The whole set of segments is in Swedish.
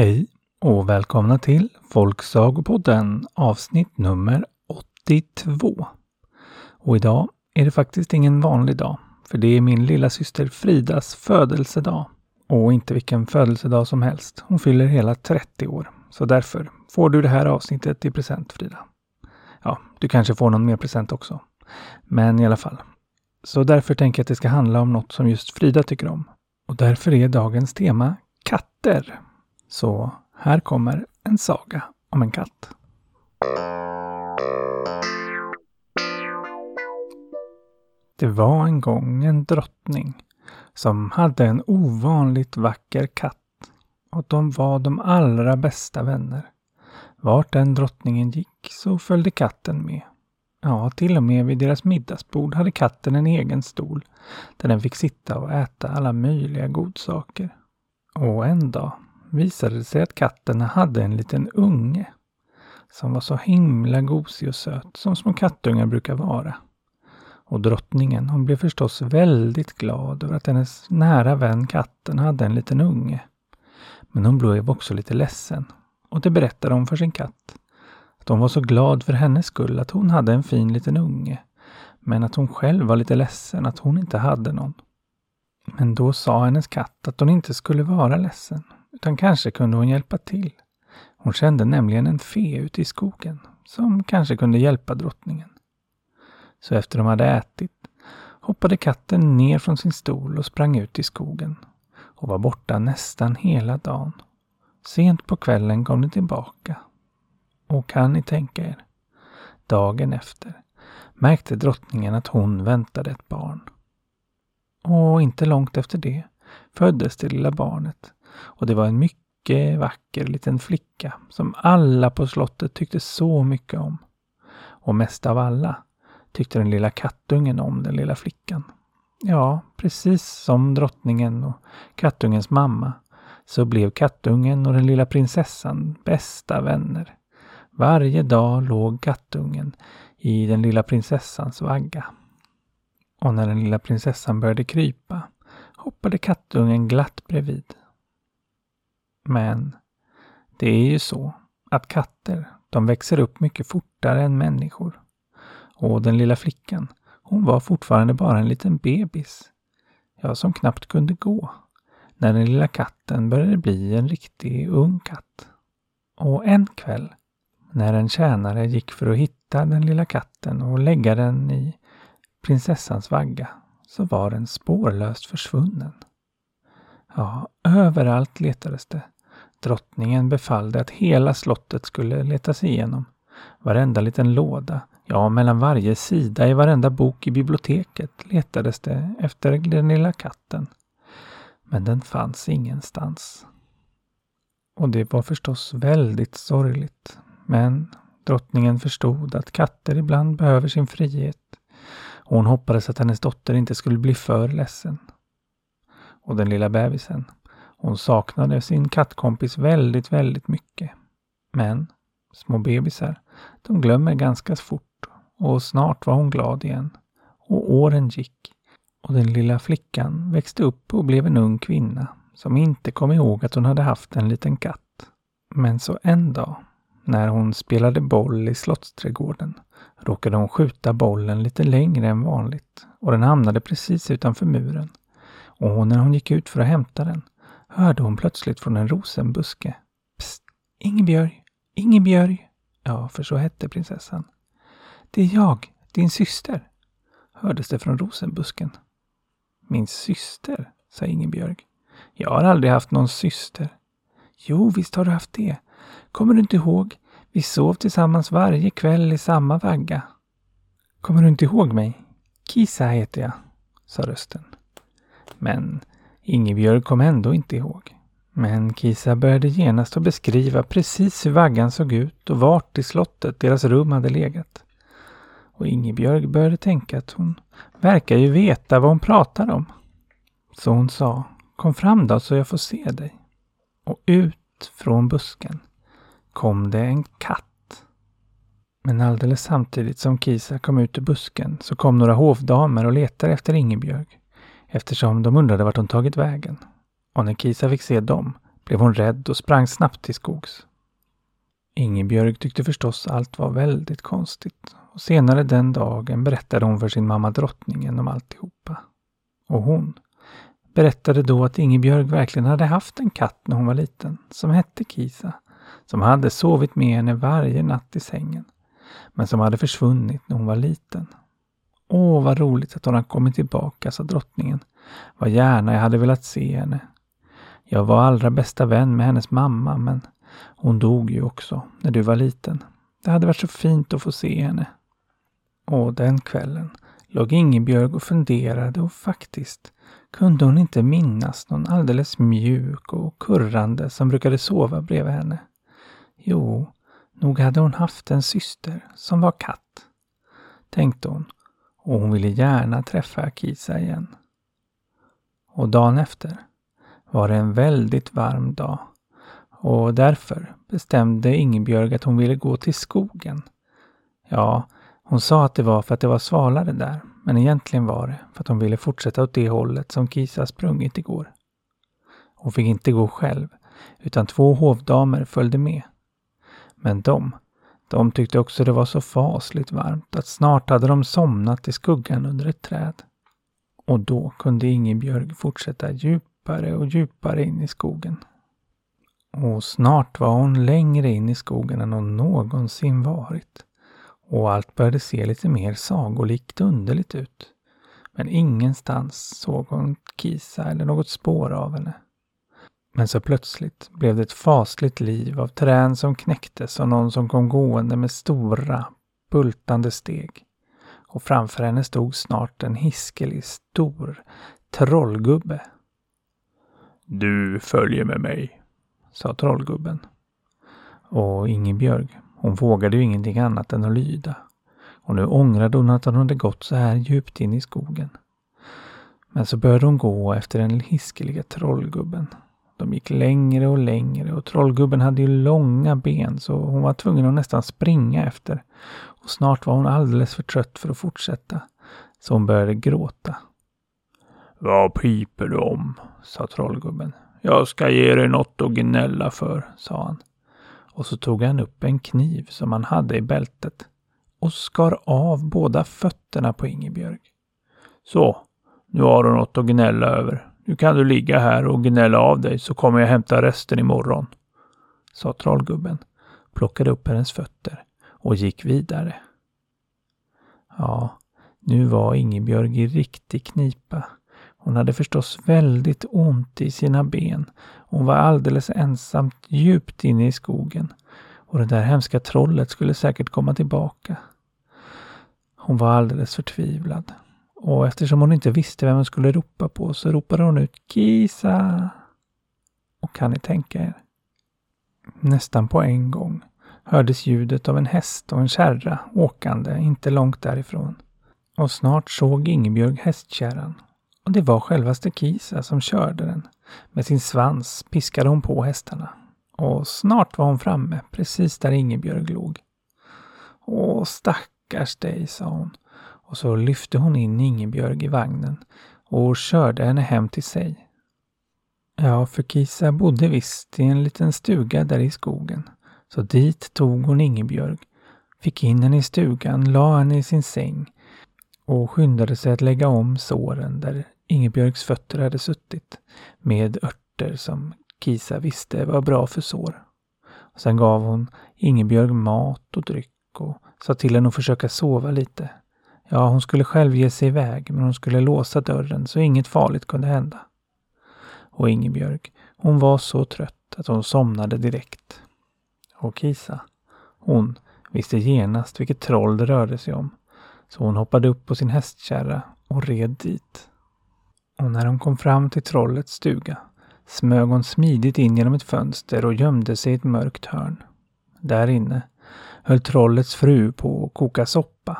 Hej och välkomna till Folksagopodden avsnitt nummer 82. Och idag är det faktiskt ingen vanlig dag, för det är min lilla syster Fridas födelsedag. Och inte vilken födelsedag som helst. Hon fyller hela 30 år. Så därför får du det här avsnittet i present Frida. Ja, du kanske får någon mer present också. Men i alla fall. Så därför tänker jag att det ska handla om något som just Frida tycker om. Och därför är dagens tema katter. Så här kommer en saga om en katt. Det var en gång en drottning som hade en ovanligt vacker katt och de var de allra bästa vänner. Vart den drottningen gick så följde katten med. Ja, till och med vid deras middagsbord hade katten en egen stol där den fick sitta och äta alla möjliga godsaker. Och en dag visade det sig att katten hade en liten unge som var så himla gosig och söt som små kattungar brukar vara. Och drottningen hon blev förstås väldigt glad över att hennes nära vän katten hade en liten unge. Men hon blev också lite ledsen och det berättade hon för sin katt. Att hon var så glad för hennes skull att hon hade en fin liten unge. Men att hon själv var lite ledsen att hon inte hade någon. Men då sa hennes katt att hon inte skulle vara ledsen, utan kanske kunde hon hjälpa till. Hon kände nämligen en fe ute i skogen som kanske kunde hjälpa drottningen. Så efter de hade ätit hoppade katten ner från sin stol och sprang ut i skogen och var borta nästan hela dagen. Sent på kvällen kom den tillbaka. Och kan ni tänka er? Dagen efter märkte drottningen att hon väntade ett barn. Och inte långt efter det föddes det lilla barnet. Och det var en mycket vacker liten flicka som alla på slottet tyckte så mycket om. Och mest av alla tyckte den lilla kattungen om den lilla flickan. Ja, precis som drottningen och kattungens mamma så blev kattungen och den lilla prinsessan bästa vänner. Varje dag låg kattungen i den lilla prinsessans vagga. Och när den lilla prinsessan började krypa hoppade kattungen glatt bredvid. Men det är ju så att katter, de växer upp mycket fortare än människor. Och den lilla flickan, hon var fortfarande bara en liten bebis. Ja, som knappt kunde gå. När den lilla katten började bli en riktig ung katt. Och en kväll, när en tjänare gick för att hitta den lilla katten och lägga den i prinsessans vagga, så var den spårlöst försvunnen. Ja, överallt letades det. Drottningen befallde att hela slottet skulle letas igenom. Varenda liten låda, Ja, mellan varje sida i varenda bok i biblioteket letades det efter den lilla katten. Men den fanns ingenstans. Och det var förstås väldigt sorgligt. Men drottningen förstod att katter ibland behöver sin frihet. Och hon hoppades att hennes dotter inte skulle bli för ledsen. Och den lilla bebisen, hon saknade sin kattkompis väldigt, väldigt mycket. Men små bebisar, de glömmer ganska fort och snart var hon glad igen. Och åren gick och den lilla flickan växte upp och blev en ung kvinna som inte kom ihåg att hon hade haft en liten katt. Men så en dag, när hon spelade boll i slottsträdgården, råkade hon skjuta bollen lite längre än vanligt och den hamnade precis utanför muren. Och när hon gick ut för att hämta den hörde hon plötsligt från en rosenbuske. Psst! Ingebjörg! Ingebjörg! Ja, för så hette prinsessan. Det är jag, din syster, hördes det från rosenbusken. Min syster, sa Ingebjörg. Jag har aldrig haft någon syster. Jo, visst har du haft det. Kommer du inte ihåg? Vi sov tillsammans varje kväll i samma vagga. Kommer du inte ihåg mig? Kisa heter jag, sa rösten. Men Ingebjörg kom ändå inte ihåg. Men Kisa började genast att beskriva precis hur vaggan såg ut och vart i slottet deras rum hade legat. Och Ingebjörg började tänka att hon verkar ju veta vad hon pratar om. Så hon sa, kom fram då så jag får se dig. Och ut från busken kom det en katt. Men alldeles samtidigt som Kisa kom ut ur busken så kom några hovdamer och letade efter Ingebjörg eftersom de undrade vart hon tagit vägen. Och när Kisa fick se dem blev hon rädd och sprang snabbt till skogs. Ingebjörg tyckte förstås allt var väldigt konstigt och senare den dagen berättade hon för sin mamma drottningen om alltihopa. Och hon berättade då att Ingebjörg verkligen hade haft en katt när hon var liten som hette Kisa, som hade sovit med henne varje natt i sängen, men som hade försvunnit när hon var liten. Åh, vad roligt att hon har kommit tillbaka, sa drottningen. Vad gärna jag hade velat se henne. Jag var allra bästa vän med hennes mamma, men hon dog ju också när du var liten. Det hade varit så fint att få se henne. Och den kvällen låg Ingebjörg och funderade och faktiskt kunde hon inte minnas någon alldeles mjuk och kurrande som brukade sova bredvid henne. Jo, nog hade hon haft en syster som var katt, tänkte hon och hon ville gärna träffa Kisa igen. Och dagen efter var det en väldigt varm dag och därför bestämde Ingebjörg att hon ville gå till skogen. Ja, hon sa att det var för att det var svalare där, men egentligen var det för att hon ville fortsätta åt det hållet som Kisa sprungit igår. Hon fick inte gå själv, utan två hovdamer följde med. Men de, de tyckte också det var så fasligt varmt att snart hade de somnat i skuggan under ett träd. Och då kunde Ingebjörg fortsätta djupare och djupare in i skogen. Och snart var hon längre in i skogen än hon någonsin varit. Och allt började se lite mer sagolikt underligt ut. Men ingenstans såg hon Kisa eller något spår av henne. Men så plötsligt blev det ett fasligt liv av trän som knäcktes och någon som kom gående med stora, bultande steg. Och framför henne stod snart en hiskelig, stor trollgubbe. Du följer med mig, sa trollgubben. Och Ingebjörg, hon vågade ju ingenting annat än att lyda. Och nu ångrade hon att hon hade gått så här djupt in i skogen. Men så började hon gå efter den hiskeliga trollgubben. De gick längre och längre och trollgubben hade ju långa ben så hon var tvungen att nästan springa efter. Och snart var hon alldeles för trött för att fortsätta. Så hon började gråta. Vad piper du om? sa trollgubben. Jag ska ge dig något att gnälla för, sa han. Och så tog han upp en kniv som han hade i bältet och skar av båda fötterna på Ingebjörg. Så, nu har du något att gnälla över. Nu kan du ligga här och gnälla av dig så kommer jag hämta resten imorgon, sa trollgubben, plockade upp hennes fötter och gick vidare. Ja, nu var Ingebjörg i riktig knipa. Hon hade förstås väldigt ont i sina ben. Hon var alldeles ensamt djupt inne i skogen. Och det där hemska trollet skulle säkert komma tillbaka. Hon var alldeles förtvivlad. Och eftersom hon inte visste vem hon skulle ropa på så ropade hon ut Kisa. Och kan ni tänka er? Nästan på en gång hördes ljudet av en häst och en kärra åkande inte långt därifrån. Och snart såg Ingebjörg hästkärran och det var självaste Kisa som körde den. Med sin svans piskade hon på hästarna. Och snart var hon framme, precis där Ingebjörg låg. Åh, stackars dig, sa hon. Och så lyfte hon in Ingebjörg i vagnen och körde henne hem till sig. Ja, för Kisa bodde visst i en liten stuga där i skogen. Så dit tog hon Ingebjörg, fick in henne i stugan, la henne i sin säng och skyndade sig att lägga om såren där Ingebjörgs fötter hade suttit med örter som Kisa visste var bra för sår. Och sen gav hon Ingebjörg mat och dryck och sa till henne att försöka sova lite. Ja, hon skulle själv ge sig iväg men hon skulle låsa dörren så inget farligt kunde hända. Och Ingebjörg, hon var så trött att hon somnade direkt. Och Kisa, hon visste genast vilket troll det rörde sig om så hon hoppade upp på sin hästkärra och red dit. Och när hon kom fram till trollets stuga smög hon smidigt in genom ett fönster och gömde sig i ett mörkt hörn. Där inne höll trollets fru på att koka soppa.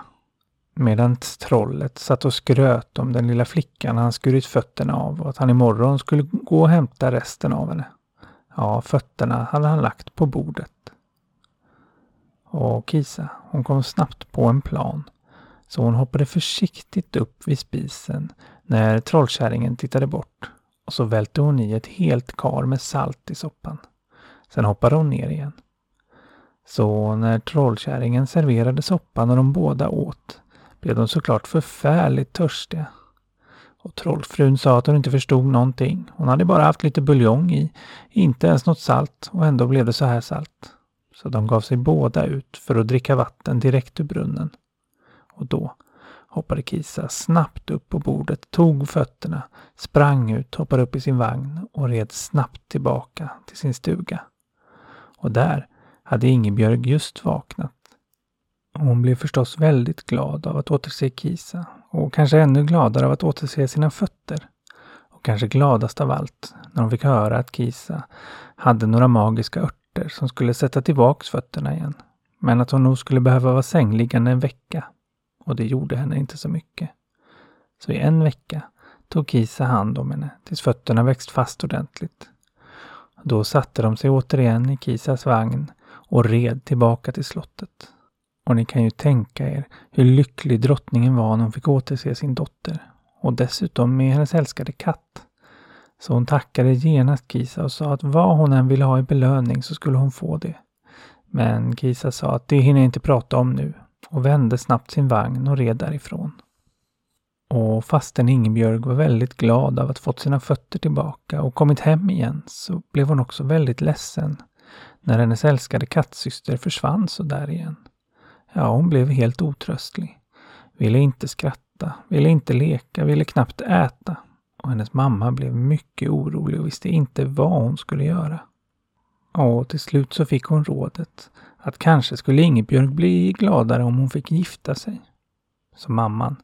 Medan trollet satt och skröt om den lilla flickan han skurit fötterna av och att han imorgon skulle gå och hämta resten av henne. Ja, fötterna hade han lagt på bordet. Och Kisa, hon kom snabbt på en plan så hon hoppade försiktigt upp vid spisen när trollkärringen tittade bort och så välte hon i ett helt kar med salt i soppan. Sen hoppade hon ner igen. Så när trollkärringen serverade soppan och de båda åt blev de såklart förfärligt törstiga. Och trollfrun sa att hon inte förstod någonting. Hon hade bara haft lite buljong i, inte ens något salt och ändå blev det så här salt. Så de gav sig båda ut för att dricka vatten direkt ur brunnen. Och då hoppade Kisa snabbt upp på bordet, tog fötterna, sprang ut, hoppade upp i sin vagn och red snabbt tillbaka till sin stuga. Och där hade Ingebjörg just vaknat. Hon blev förstås väldigt glad av att återse Kisa och kanske ännu gladare av att återse sina fötter. Och kanske gladast av allt när hon fick höra att Kisa hade några magiska örter som skulle sätta tillbaks fötterna igen. Men att hon nog skulle behöva vara sängliggande en vecka. Och det gjorde henne inte så mycket. Så i en vecka tog Kisa hand om henne tills fötterna växt fast ordentligt. Då satte de sig återigen i Kisas vagn och red tillbaka till slottet. Och ni kan ju tänka er hur lycklig drottningen var när hon fick återse sin dotter. Och dessutom med hennes älskade katt. Så hon tackade genast Kisa och sa att vad hon än ville ha i belöning så skulle hon få det. Men Kisa sa att det hinner jag inte prata om nu och vände snabbt sin vagn och red därifrån. Och fastän Ingebjörg var väldigt glad av att fått sina fötter tillbaka och kommit hem igen så blev hon också väldigt ledsen när hennes älskade kattsyster försvann så där igen. Ja, hon blev helt otröstlig. Ville inte skratta, ville inte leka, ville knappt äta. Och hennes mamma blev mycket orolig och visste inte vad hon skulle göra. Och till slut så fick hon rådet att kanske skulle Ingebjörg bli gladare om hon fick gifta sig. Så mamman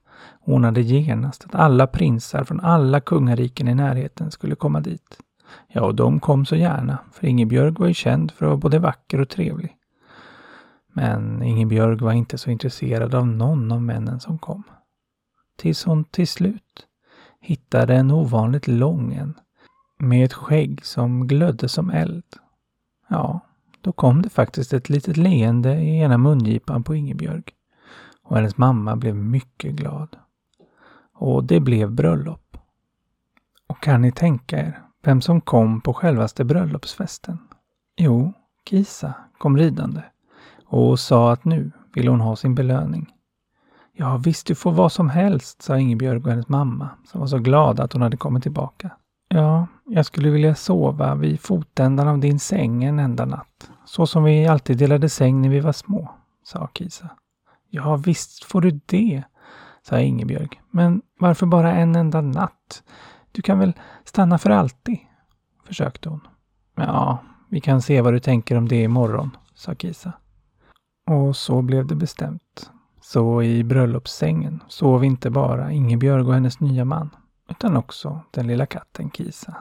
ordnade genast att alla prinsar från alla kungariken i närheten skulle komma dit. Ja, och de kom så gärna, för Ingebjörg var ju känd för att vara både vacker och trevlig. Men Ingebjörg var inte så intresserad av någon av männen som kom. Tills hon till slut hittade en ovanligt lång en med ett skägg som glödde som eld. Ja, då kom det faktiskt ett litet leende i ena mungipan på Ingebjörg. Och hennes mamma blev mycket glad. Och det blev bröllop. Och kan ni tänka er vem som kom på självaste bröllopsfesten? Jo, Kisa kom ridande och sa att nu ville hon ha sin belöning. Ja visst, du får vad som helst, sa Ingebjörg och hennes mamma som var så glada att hon hade kommit tillbaka. Ja, jag skulle vilja sova vid fotändan av din säng en enda natt. Så som vi alltid delade säng när vi var små, sa Kisa. Ja, visst får du det, sa Ingebjörg. Men varför bara en enda natt? Du kan väl stanna för alltid? försökte hon. Ja, vi kan se vad du tänker om det imorgon, sa Kisa. Och så blev det bestämt. Så i bröllopssängen sov inte bara Ingebjörg och hennes nya man, utan också den lilla katten Kisa.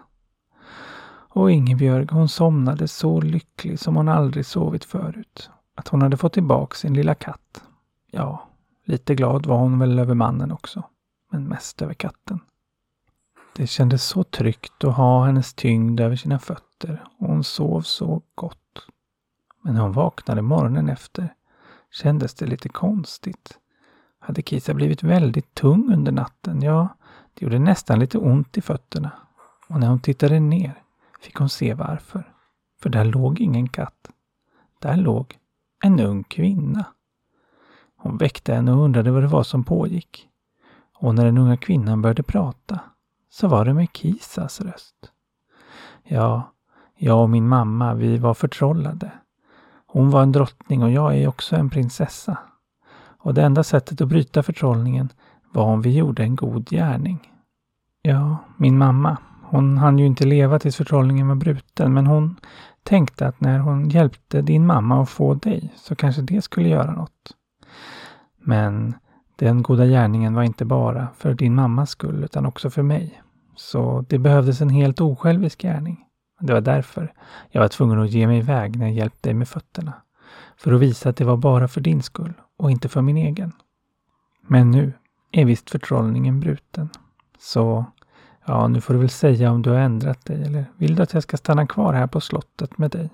Och Ingebjörg hon somnade så lycklig som hon aldrig sovit förut. Att hon hade fått tillbaka sin lilla katt. Ja, lite glad var hon väl över mannen också. Men mest över katten. Det kändes så tryggt att ha hennes tyngd över sina fötter och hon sov så gott. Men när hon vaknade morgonen efter kändes det lite konstigt. Hade Kisa blivit väldigt tung under natten? Ja, det gjorde nästan lite ont i fötterna. Och när hon tittade ner fick hon se varför. För där låg ingen katt. Där låg en ung kvinna. Hon väckte henne och undrade vad det var som pågick. Och när den unga kvinnan började prata så var det med Kisas röst. Ja, jag och min mamma, vi var förtrollade. Hon var en drottning och jag är också en prinsessa. Och det enda sättet att bryta förtrollningen var om vi gjorde en god gärning. Ja, min mamma, hon hann ju inte leva tills förtrollningen var bruten, men hon tänkte att när hon hjälpte din mamma att få dig så kanske det skulle göra något. Men den goda gärningen var inte bara för din mammas skull utan också för mig. Så det behövdes en helt osjälvisk gärning. Det var därför jag var tvungen att ge mig iväg när jag hjälpte dig med fötterna. För att visa att det var bara för din skull och inte för min egen. Men nu är visst förtrollningen bruten. Så, ja, nu får du väl säga om du har ändrat dig eller vill du att jag ska stanna kvar här på slottet med dig?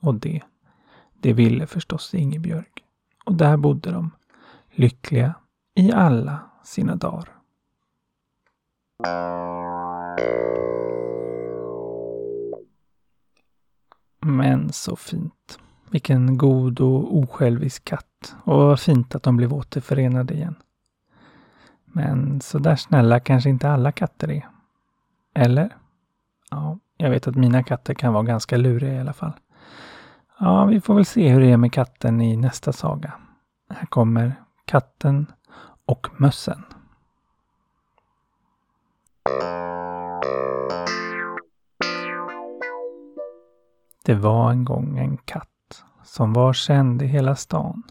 Och det, det ville förstås Ingebjörg. Och där bodde de, lyckliga i alla sina dagar. Men så fint. Vilken god och osjälvisk katt. Och vad fint att de blev återförenade igen. Men så där snälla kanske inte alla katter är. Eller? Ja, jag vet att mina katter kan vara ganska luriga i alla fall. Ja, vi får väl se hur det är med katten i nästa saga. Här kommer Katten och mössen. Det var en gång en katt som var känd i hela stan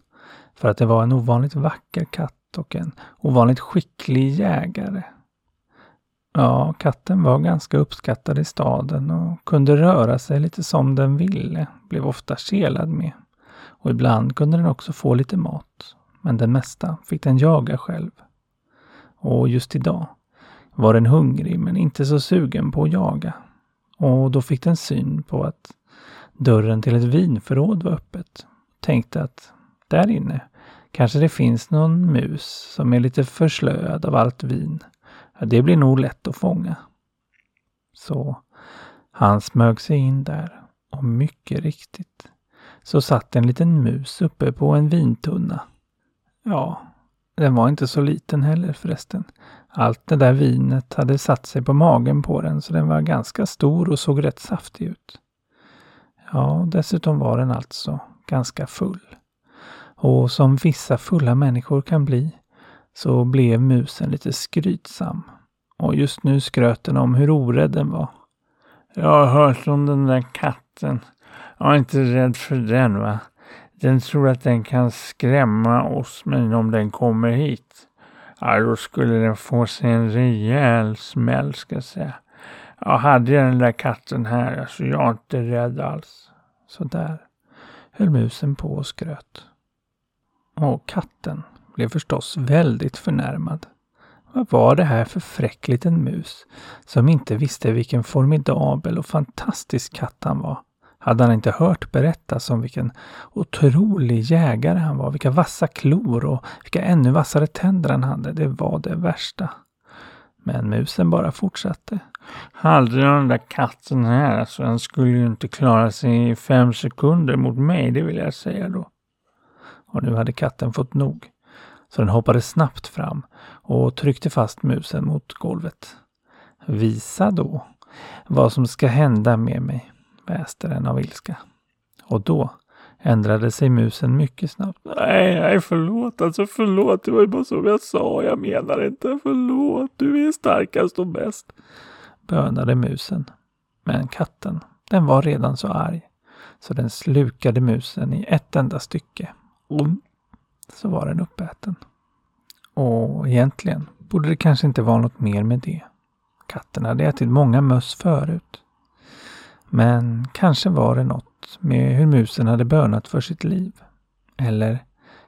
för att det var en ovanligt vacker katt och en ovanligt skicklig jägare. Ja, katten var ganska uppskattad i staden och kunde röra sig lite som den ville, blev ofta kelad med. Och ibland kunde den också få lite mat, men det mesta fick den jaga själv. Och just idag var den hungrig men inte så sugen på att jaga. Och då fick den syn på att dörren till ett vinförråd var öppet. Tänkte att där inne kanske det finns någon mus som är lite förslöad av allt vin. Det blir nog lätt att fånga. Så han smög sig in där och mycket riktigt så satt en liten mus uppe på en vintunna. Ja, den var inte så liten heller förresten. Allt det där vinet hade satt sig på magen på den så den var ganska stor och såg rätt saftig ut. Ja, dessutom var den alltså ganska full. Och som vissa fulla människor kan bli så blev musen lite skrytsam. Och just nu skröt den om hur orädd den var. Jag har hört om den där katten. Jag är inte rädd för den va. Den tror att den kan skrämma oss men om den kommer hit. Ja, då skulle den få sig en rejäl smäll ska jag säga. Jag hade jag den där katten här, alltså jag är inte rädd alls. Så där höll musen på och skröt. Och katten blev förstås väldigt förnärmad. Vad var det här för fräck liten mus som inte visste vilken formidabel och fantastisk katt han var? Hade han inte hört berättas om vilken otrolig jägare han var, vilka vassa klor och vilka ännu vassare tänder han hade? Det var det värsta. Men musen bara fortsatte. Hade den där katten här, så den skulle ju inte klara sig i fem sekunder mot mig, det vill jag säga då. Och nu hade katten fått nog. Så den hoppade snabbt fram och tryckte fast musen mot golvet. Visa då vad som ska hända med mig, väste den av ilska. Och då ändrade sig musen mycket snabbt. Nej, nej, förlåt, alltså förlåt, det var ju bara som jag sa, jag menar inte, förlåt, du är starkast och bäst. Bönade musen. Men katten, den var redan så arg, så den slukade musen i ett enda stycke. Och så var den uppäten. Och egentligen borde det kanske inte vara något mer med det. Katten hade ätit många möss förut. Men kanske var det något med hur musen hade bönat för sitt liv. Eller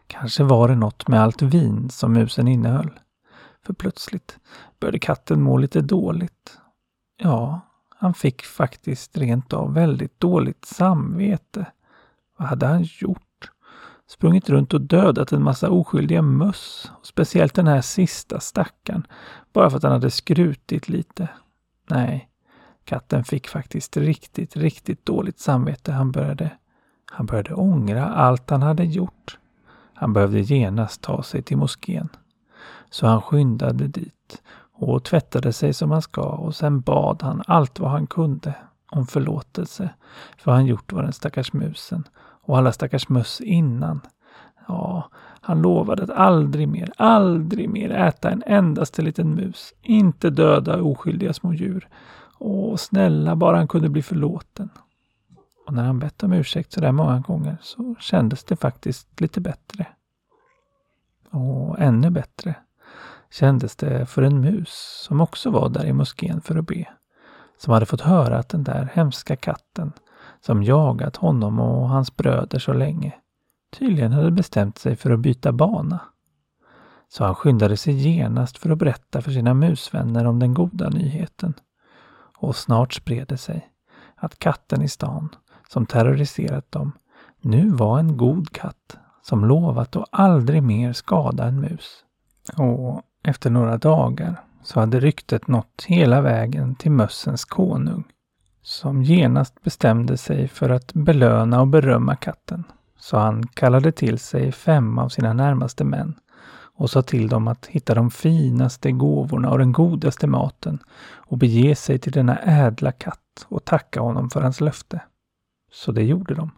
kanske var det något med allt vin som musen innehöll. För plötsligt började katten må lite dåligt. Ja, han fick faktiskt rent av väldigt dåligt samvete. Vad hade han gjort? Sprungit runt och dödat en massa oskyldiga möss. Speciellt den här sista stackaren. Bara för att han hade skrutit lite. Nej, Katten fick faktiskt riktigt, riktigt dåligt samvete. Han började, han började ångra allt han hade gjort. Han behövde genast ta sig till moskén. Så han skyndade dit och tvättade sig som han ska och sen bad han allt vad han kunde om förlåtelse för han gjort vad den stackars musen och alla stackars möss innan. Ja, han lovade att aldrig mer, aldrig mer äta en endaste liten mus, inte döda oskyldiga små djur Åh, snälla, bara han kunde bli förlåten. Och när han bett om ursäkt så där många gånger så kändes det faktiskt lite bättre. Och ännu bättre kändes det för en mus som också var där i moskén för att be. Som hade fått höra att den där hemska katten som jagat honom och hans bröder så länge tydligen hade bestämt sig för att byta bana. Så han skyndade sig genast för att berätta för sina musvänner om den goda nyheten och snart spred det sig att katten i stan som terroriserat dem nu var en god katt som lovat att aldrig mer skada en mus. Och efter några dagar så hade ryktet nått hela vägen till mössens konung. som genast bestämde sig för att belöna och berömma katten. Så han kallade till sig fem av sina närmaste män och sa till dem att hitta de finaste gåvorna och den godaste maten och bege sig till denna ädla katt och tacka honom för hans löfte. Så det gjorde de.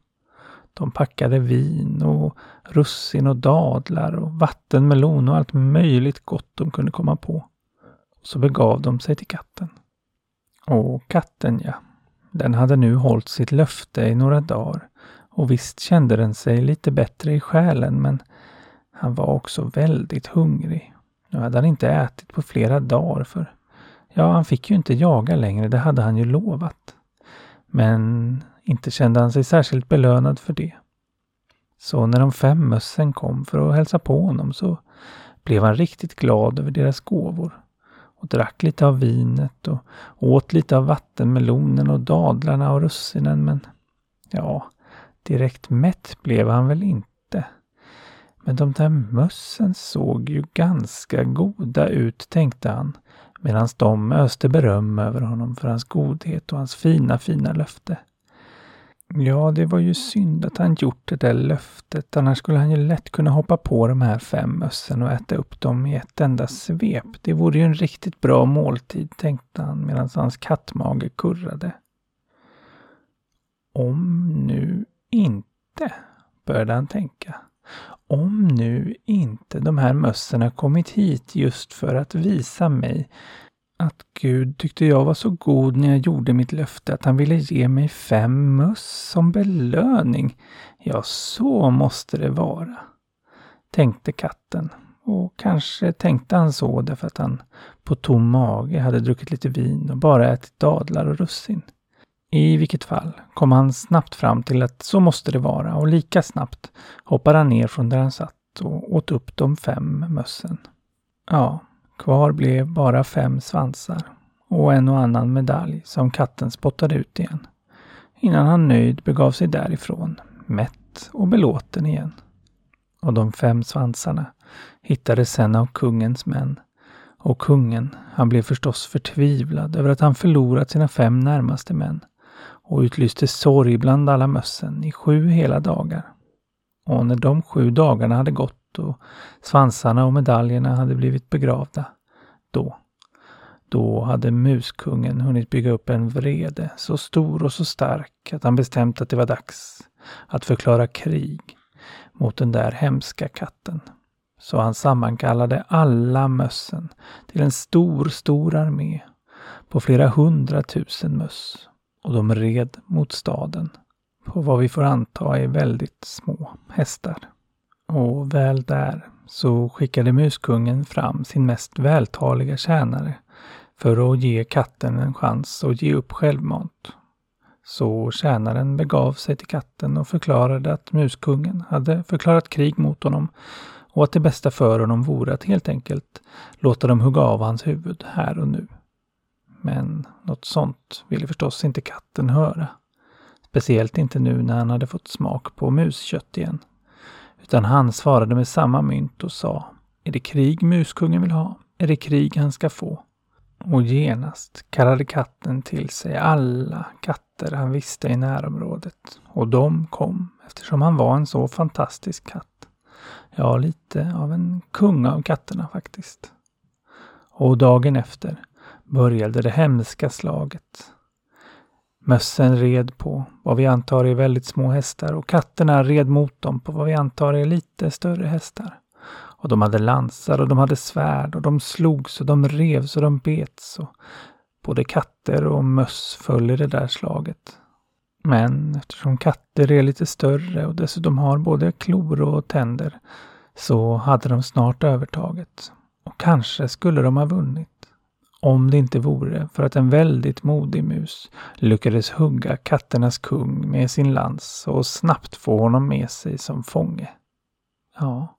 De packade vin och russin och dadlar och vattenmelon och allt möjligt gott de kunde komma på. Så begav de sig till katten. Och katten ja, den hade nu hållit sitt löfte i några dagar och visst kände den sig lite bättre i själen men han var också väldigt hungrig. Nu hade han inte ätit på flera dagar för ja, han fick ju inte jaga längre, det hade han ju lovat. Men inte kände han sig särskilt belönad för det. Så när de fem mössen kom för att hälsa på honom så blev han riktigt glad över deras gåvor och drack lite av vinet och åt lite av vattenmelonen och dadlarna och russinen men ja, direkt mätt blev han väl inte. Men de där mössen såg ju ganska goda ut, tänkte han, medan de öste beröm över honom för hans godhet och hans fina, fina löfte. Ja, det var ju synd att han gjort det där löftet. Annars skulle han ju lätt kunna hoppa på de här fem mössen och äta upp dem i ett enda svep. Det vore ju en riktigt bra måltid, tänkte han medan hans kattmage kurrade. Om nu inte, började han tänka. Om nu inte de här mössen har kommit hit just för att visa mig att Gud tyckte jag var så god när jag gjorde mitt löfte att han ville ge mig fem möss som belöning. Ja, så måste det vara, tänkte katten. Och kanske tänkte han så därför att han på tom mage hade druckit lite vin och bara ätit dadlar och russin. I vilket fall kom han snabbt fram till att så måste det vara och lika snabbt hoppade han ner från där han satt och åt upp de fem mössen. Ja, Kvar blev bara fem svansar och en och annan medalj som katten spottade ut igen. Innan han nöjd begav sig därifrån, mätt och belåten igen. Och de fem svansarna hittades sen av kungens män. Och kungen, han blev förstås förtvivlad över att han förlorat sina fem närmaste män och utlyste sorg bland alla mössen i sju hela dagar. Och när de sju dagarna hade gått och svansarna och medaljerna hade blivit begravda. Då, då hade muskungen hunnit bygga upp en vrede så stor och så stark att han bestämt att det var dags att förklara krig mot den där hemska katten. Så han sammankallade alla mössen till en stor, stor armé på flera hundratusen möss och de red mot staden på vad vi får anta är väldigt små hästar. Och väl där så skickade muskungen fram sin mest vältaliga tjänare för att ge katten en chans att ge upp självmant. Så tjänaren begav sig till katten och förklarade att muskungen hade förklarat krig mot honom och att det bästa för honom vore att helt enkelt låta dem hugga av hans huvud här och nu. Men något sånt ville förstås inte katten höra. Speciellt inte nu när han hade fått smak på muskött igen. Utan han svarade med samma mynt och sa Är det krig muskungen vill ha? Är det krig han ska få? Och genast kallade katten till sig alla katter han visste i närområdet. Och de kom eftersom han var en så fantastisk katt. Ja, lite av en kung av katterna faktiskt. Och dagen efter började det hemska slaget. Mössen red på vad vi antar är väldigt små hästar och katterna red mot dem på vad vi antar är lite större hästar. Och de hade lansar och de hade svärd och de slogs och de revs och de bets. Och både katter och möss föll i det där slaget. Men eftersom katter är lite större och dessutom har både klor och tänder så hade de snart övertaget. Och kanske skulle de ha vunnit. Om det inte vore för att en väldigt modig mus lyckades hugga katternas kung med sin lans och snabbt få honom med sig som fånge. Ja,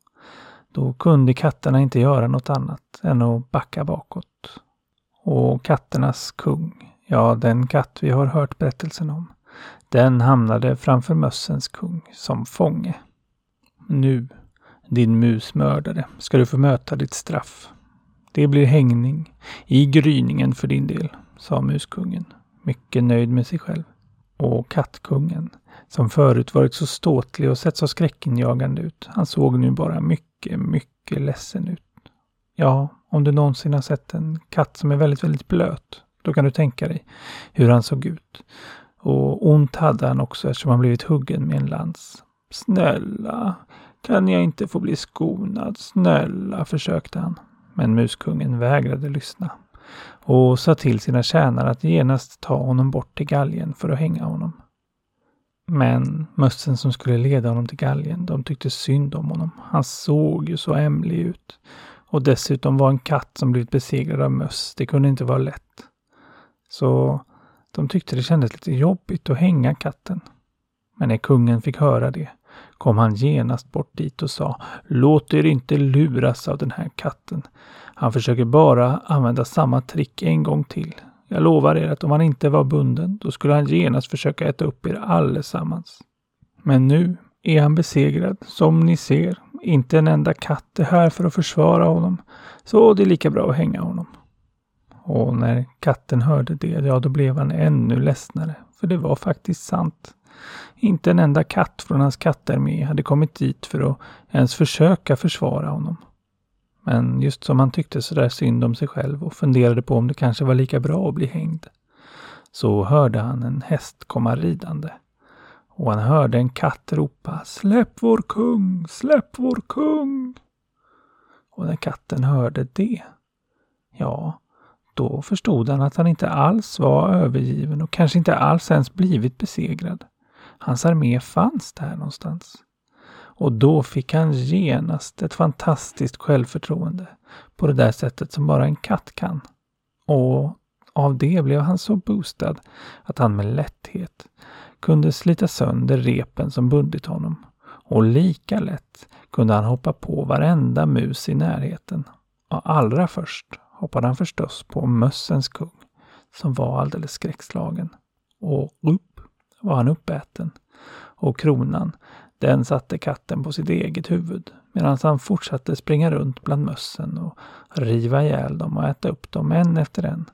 då kunde katterna inte göra något annat än att backa bakåt. Och katternas kung, ja den katt vi har hört berättelsen om, den hamnade framför mössens kung som fånge. Nu, din musmördare, ska du få möta ditt straff. Det blir hängning i gryningen för din del, sa muskungen. mycket nöjd med sig själv. Och kattkungen, som förut varit så ståtlig och sett så skräckinjagande ut, han såg nu bara mycket, mycket ledsen ut. Ja, om du någonsin har sett en katt som är väldigt, väldigt blöt, då kan du tänka dig hur han såg ut. Och ont hade han också eftersom han blivit huggen med en lans. Snälla, kan jag inte få bli skonad? Snälla, försökte han. Men muskungen vägrade lyssna och sa till sina tjänare att genast ta honom bort till galgen för att hänga honom. Men mössen som skulle leda honom till galgen, de tyckte synd om honom. Han såg ju så ämlig ut. Och dessutom var en katt som blivit besegrad av möss. Det kunde inte vara lätt. Så de tyckte det kändes lite jobbigt att hänga katten. Men när kungen fick höra det kom han genast bort dit och sa Låt er inte luras av den här katten. Han försöker bara använda samma trick en gång till. Jag lovar er att om han inte var bunden, då skulle han genast försöka äta upp er allesammans. Men nu är han besegrad, som ni ser. Inte en enda katt är här för att försvara honom. Så det är lika bra att hänga honom. Och när katten hörde det, ja då blev han ännu ledsnare. För det var faktiskt sant. Inte en enda katt från hans kattarmé hade kommit dit för att ens försöka försvara honom. Men just som han tyckte sådär synd om sig själv och funderade på om det kanske var lika bra att bli hängd, så hörde han en häst komma ridande. Och han hörde en katt ropa Släpp vår kung, släpp vår kung! Och när katten hörde det, ja, då förstod han att han inte alls var övergiven och kanske inte alls ens blivit besegrad. Hans armé fanns där någonstans. Och då fick han genast ett fantastiskt självförtroende på det där sättet som bara en katt kan. Och av det blev han så boostad att han med lätthet kunde slita sönder repen som bundit honom. Och lika lätt kunde han hoppa på varenda mus i närheten. Och allra först hoppade han förstås på mössens kung, som var alldeles skräckslagen. Och upp var han uppäten. Och kronan, den satte katten på sitt eget huvud medan han fortsatte springa runt bland mössen och riva ihjäl dem och äta upp dem en efter en.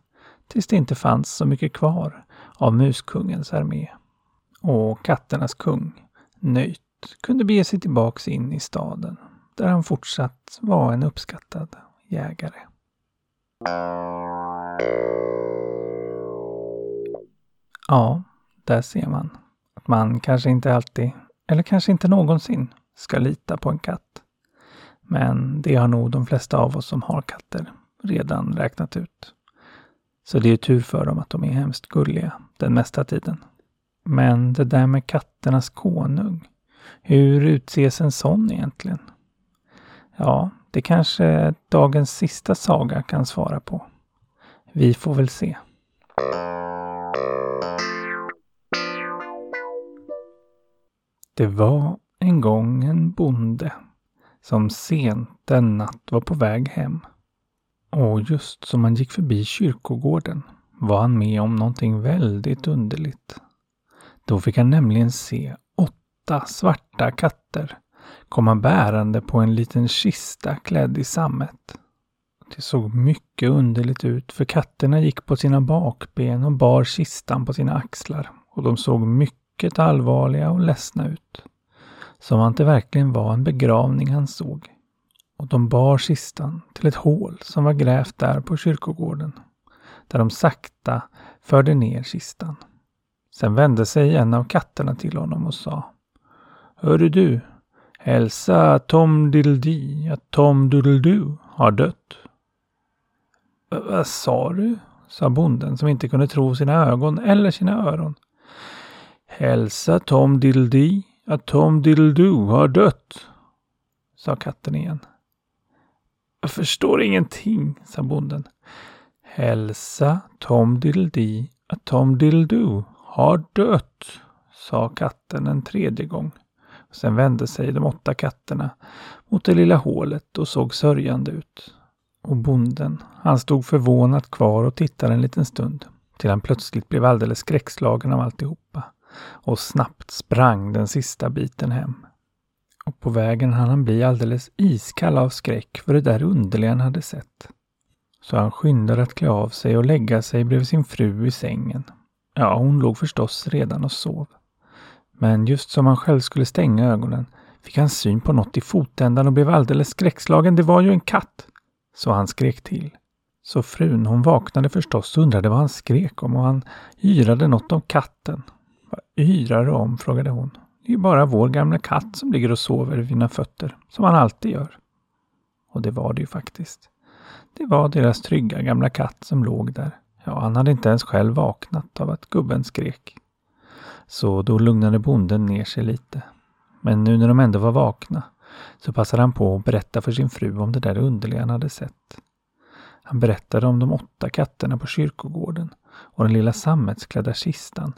Tills det inte fanns så mycket kvar av muskungens armé. Och katternas kung, Nöjt, kunde bege sig tillbaks in i staden där han fortsatt var en uppskattad jägare. Ja, där ser man att man kanske inte alltid, eller kanske inte någonsin, ska lita på en katt. Men det har nog de flesta av oss som har katter redan räknat ut. Så det är tur för dem att de är hemskt gulliga den mesta tiden. Men det där med katternas konung. Hur utses en sån egentligen? Ja, det kanske dagens sista saga kan svara på. Vi får väl se. Det var en gång en bonde som sent en natt var på väg hem. Och just som han gick förbi kyrkogården var han med om någonting väldigt underligt. Då fick han nämligen se åtta svarta katter komma bärande på en liten kista klädd i sammet. Det såg mycket underligt ut för katterna gick på sina bakben och bar kistan på sina axlar och de såg mycket mycket allvarliga och ledsna ut. Som att det verkligen var en begravning han såg. Och de bar kistan till ett hål som var grävt där på kyrkogården. Där de sakta förde ner kistan. Sen vände sig en av katterna till honom och sa Hörru du, hälsa Tom Diddledy att Tom Doodledoo har dött. Vad sa du? sa bonden som inte kunde tro sina ögon eller sina öron. Hälsa Tom Diddledy att Tom Diddledoo har dött, sa katten igen. Jag förstår ingenting, sa bonden. Hälsa Tom Diddledy att Tom Diddledoo har dött, sa katten en tredje gång. Sen vände sig de åtta katterna mot det lilla hålet och såg sörjande ut. Och bonden, han stod förvånat kvar och tittade en liten stund, till han plötsligt blev alldeles skräckslagen av alltihopa och snabbt sprang den sista biten hem. Och på vägen hann han bli alldeles iskall av skräck för det där underliga han hade sett. Så han skyndade att klä av sig och lägga sig bredvid sin fru i sängen. Ja, hon låg förstås redan och sov. Men just som han själv skulle stänga ögonen fick han syn på något i fotändan och blev alldeles skräckslagen. Det var ju en katt! Så han skrek till. Så frun hon vaknade förstås och undrade vad han skrek om och han yrade något om katten yra yrar du om? frågade hon. Det är ju bara vår gamla katt som ligger och sover vid mina fötter, som han alltid gör. Och det var det ju faktiskt. Det var deras trygga gamla katt som låg där. Ja, han hade inte ens själv vaknat av att gubben skrek. Så då lugnade bonden ner sig lite. Men nu när de ändå var vakna så passade han på att berätta för sin fru om det där underliga han hade sett. Han berättade om de åtta katterna på kyrkogården och den lilla sammetsklädda kistan.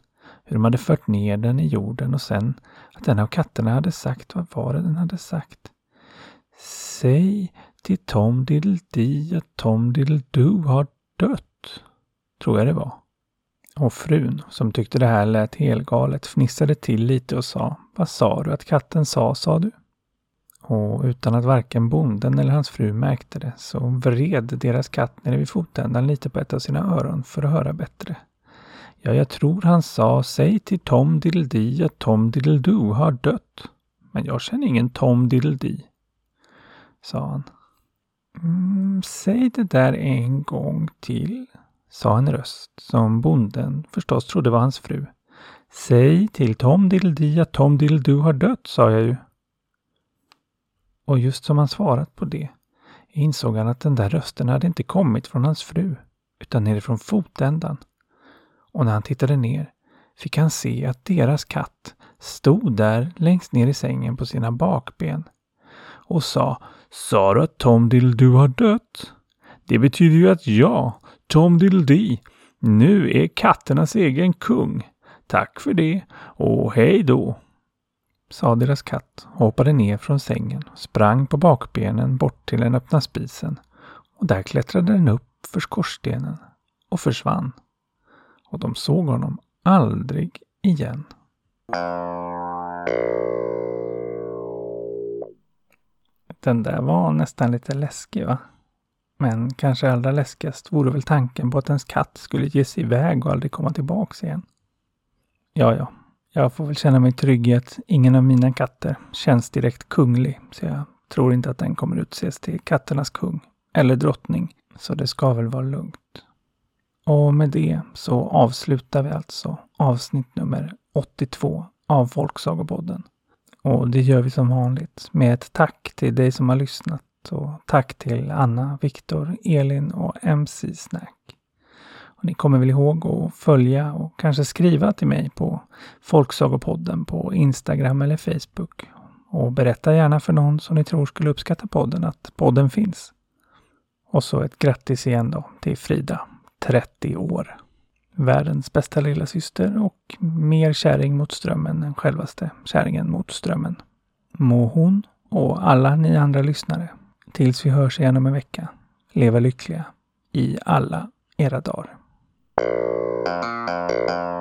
Hur de hade fört ner den i jorden och sen att en av katterna hade sagt, vad var det den hade sagt? Säg till Tom Diddle-Dee att Tom Diddle-Doo har dött. Tror jag det var. Och frun, som tyckte det här lät helgalet, fnissade till lite och sa Vad sa du att katten sa, sa du? Och utan att varken bonden eller hans fru märkte det så vred deras katt nere vid fotändan lite på ett av sina öron för att höra bättre. Ja, jag tror han sa Säg till Tom Diddledy att Tom Diddledoo har dött. Men jag känner ingen Tom Diddledy, sa han. Mm, säg det där en gång till, sa en röst som bonden förstås trodde var hans fru. Säg till Tom Diddledy att Tom Diddledoo har dött, sa jag ju. Och just som han svarat på det insåg han att den där rösten hade inte kommit från hans fru, utan nerifrån fotändan. Och när han tittade ner fick han se att deras katt stod där längst ner i sängen på sina bakben och sa Sa du att Tom Diddle-Doo har dött? Det betyder ju att jag, Tom Dildy, nu är katternas egen kung. Tack för det och hej då! sa deras katt och hoppade ner från sängen, sprang på bakbenen bort till den öppna spisen och där klättrade den upp för skorstenen och försvann. Och de såg honom aldrig igen. Den där var nästan lite läskig va? Men kanske allra läskigast vore väl tanken på att ens katt skulle ge sig iväg och aldrig komma tillbaks igen. Ja, ja, jag får väl känna mig trygg i att ingen av mina katter känns direkt kunglig, så jag tror inte att den kommer utses till katternas kung eller drottning, så det ska väl vara lugnt. Och med det så avslutar vi alltså avsnitt nummer 82 av Folksagopodden. Och det gör vi som vanligt med ett tack till dig som har lyssnat och tack till Anna, Viktor, Elin och MC Snack. Och ni kommer väl ihåg att följa och kanske skriva till mig på Folksagopodden på Instagram eller Facebook. Och berätta gärna för någon som ni tror skulle uppskatta podden att podden finns. Och så ett grattis igen då till Frida, 30 år. Världens bästa lilla syster och mer kärring mot strömmen än självaste kärringen mot strömmen. Må hon och alla ni andra lyssnare, tills vi hörs igen om en vecka, leva lyckliga i alla era dagar. Thank you.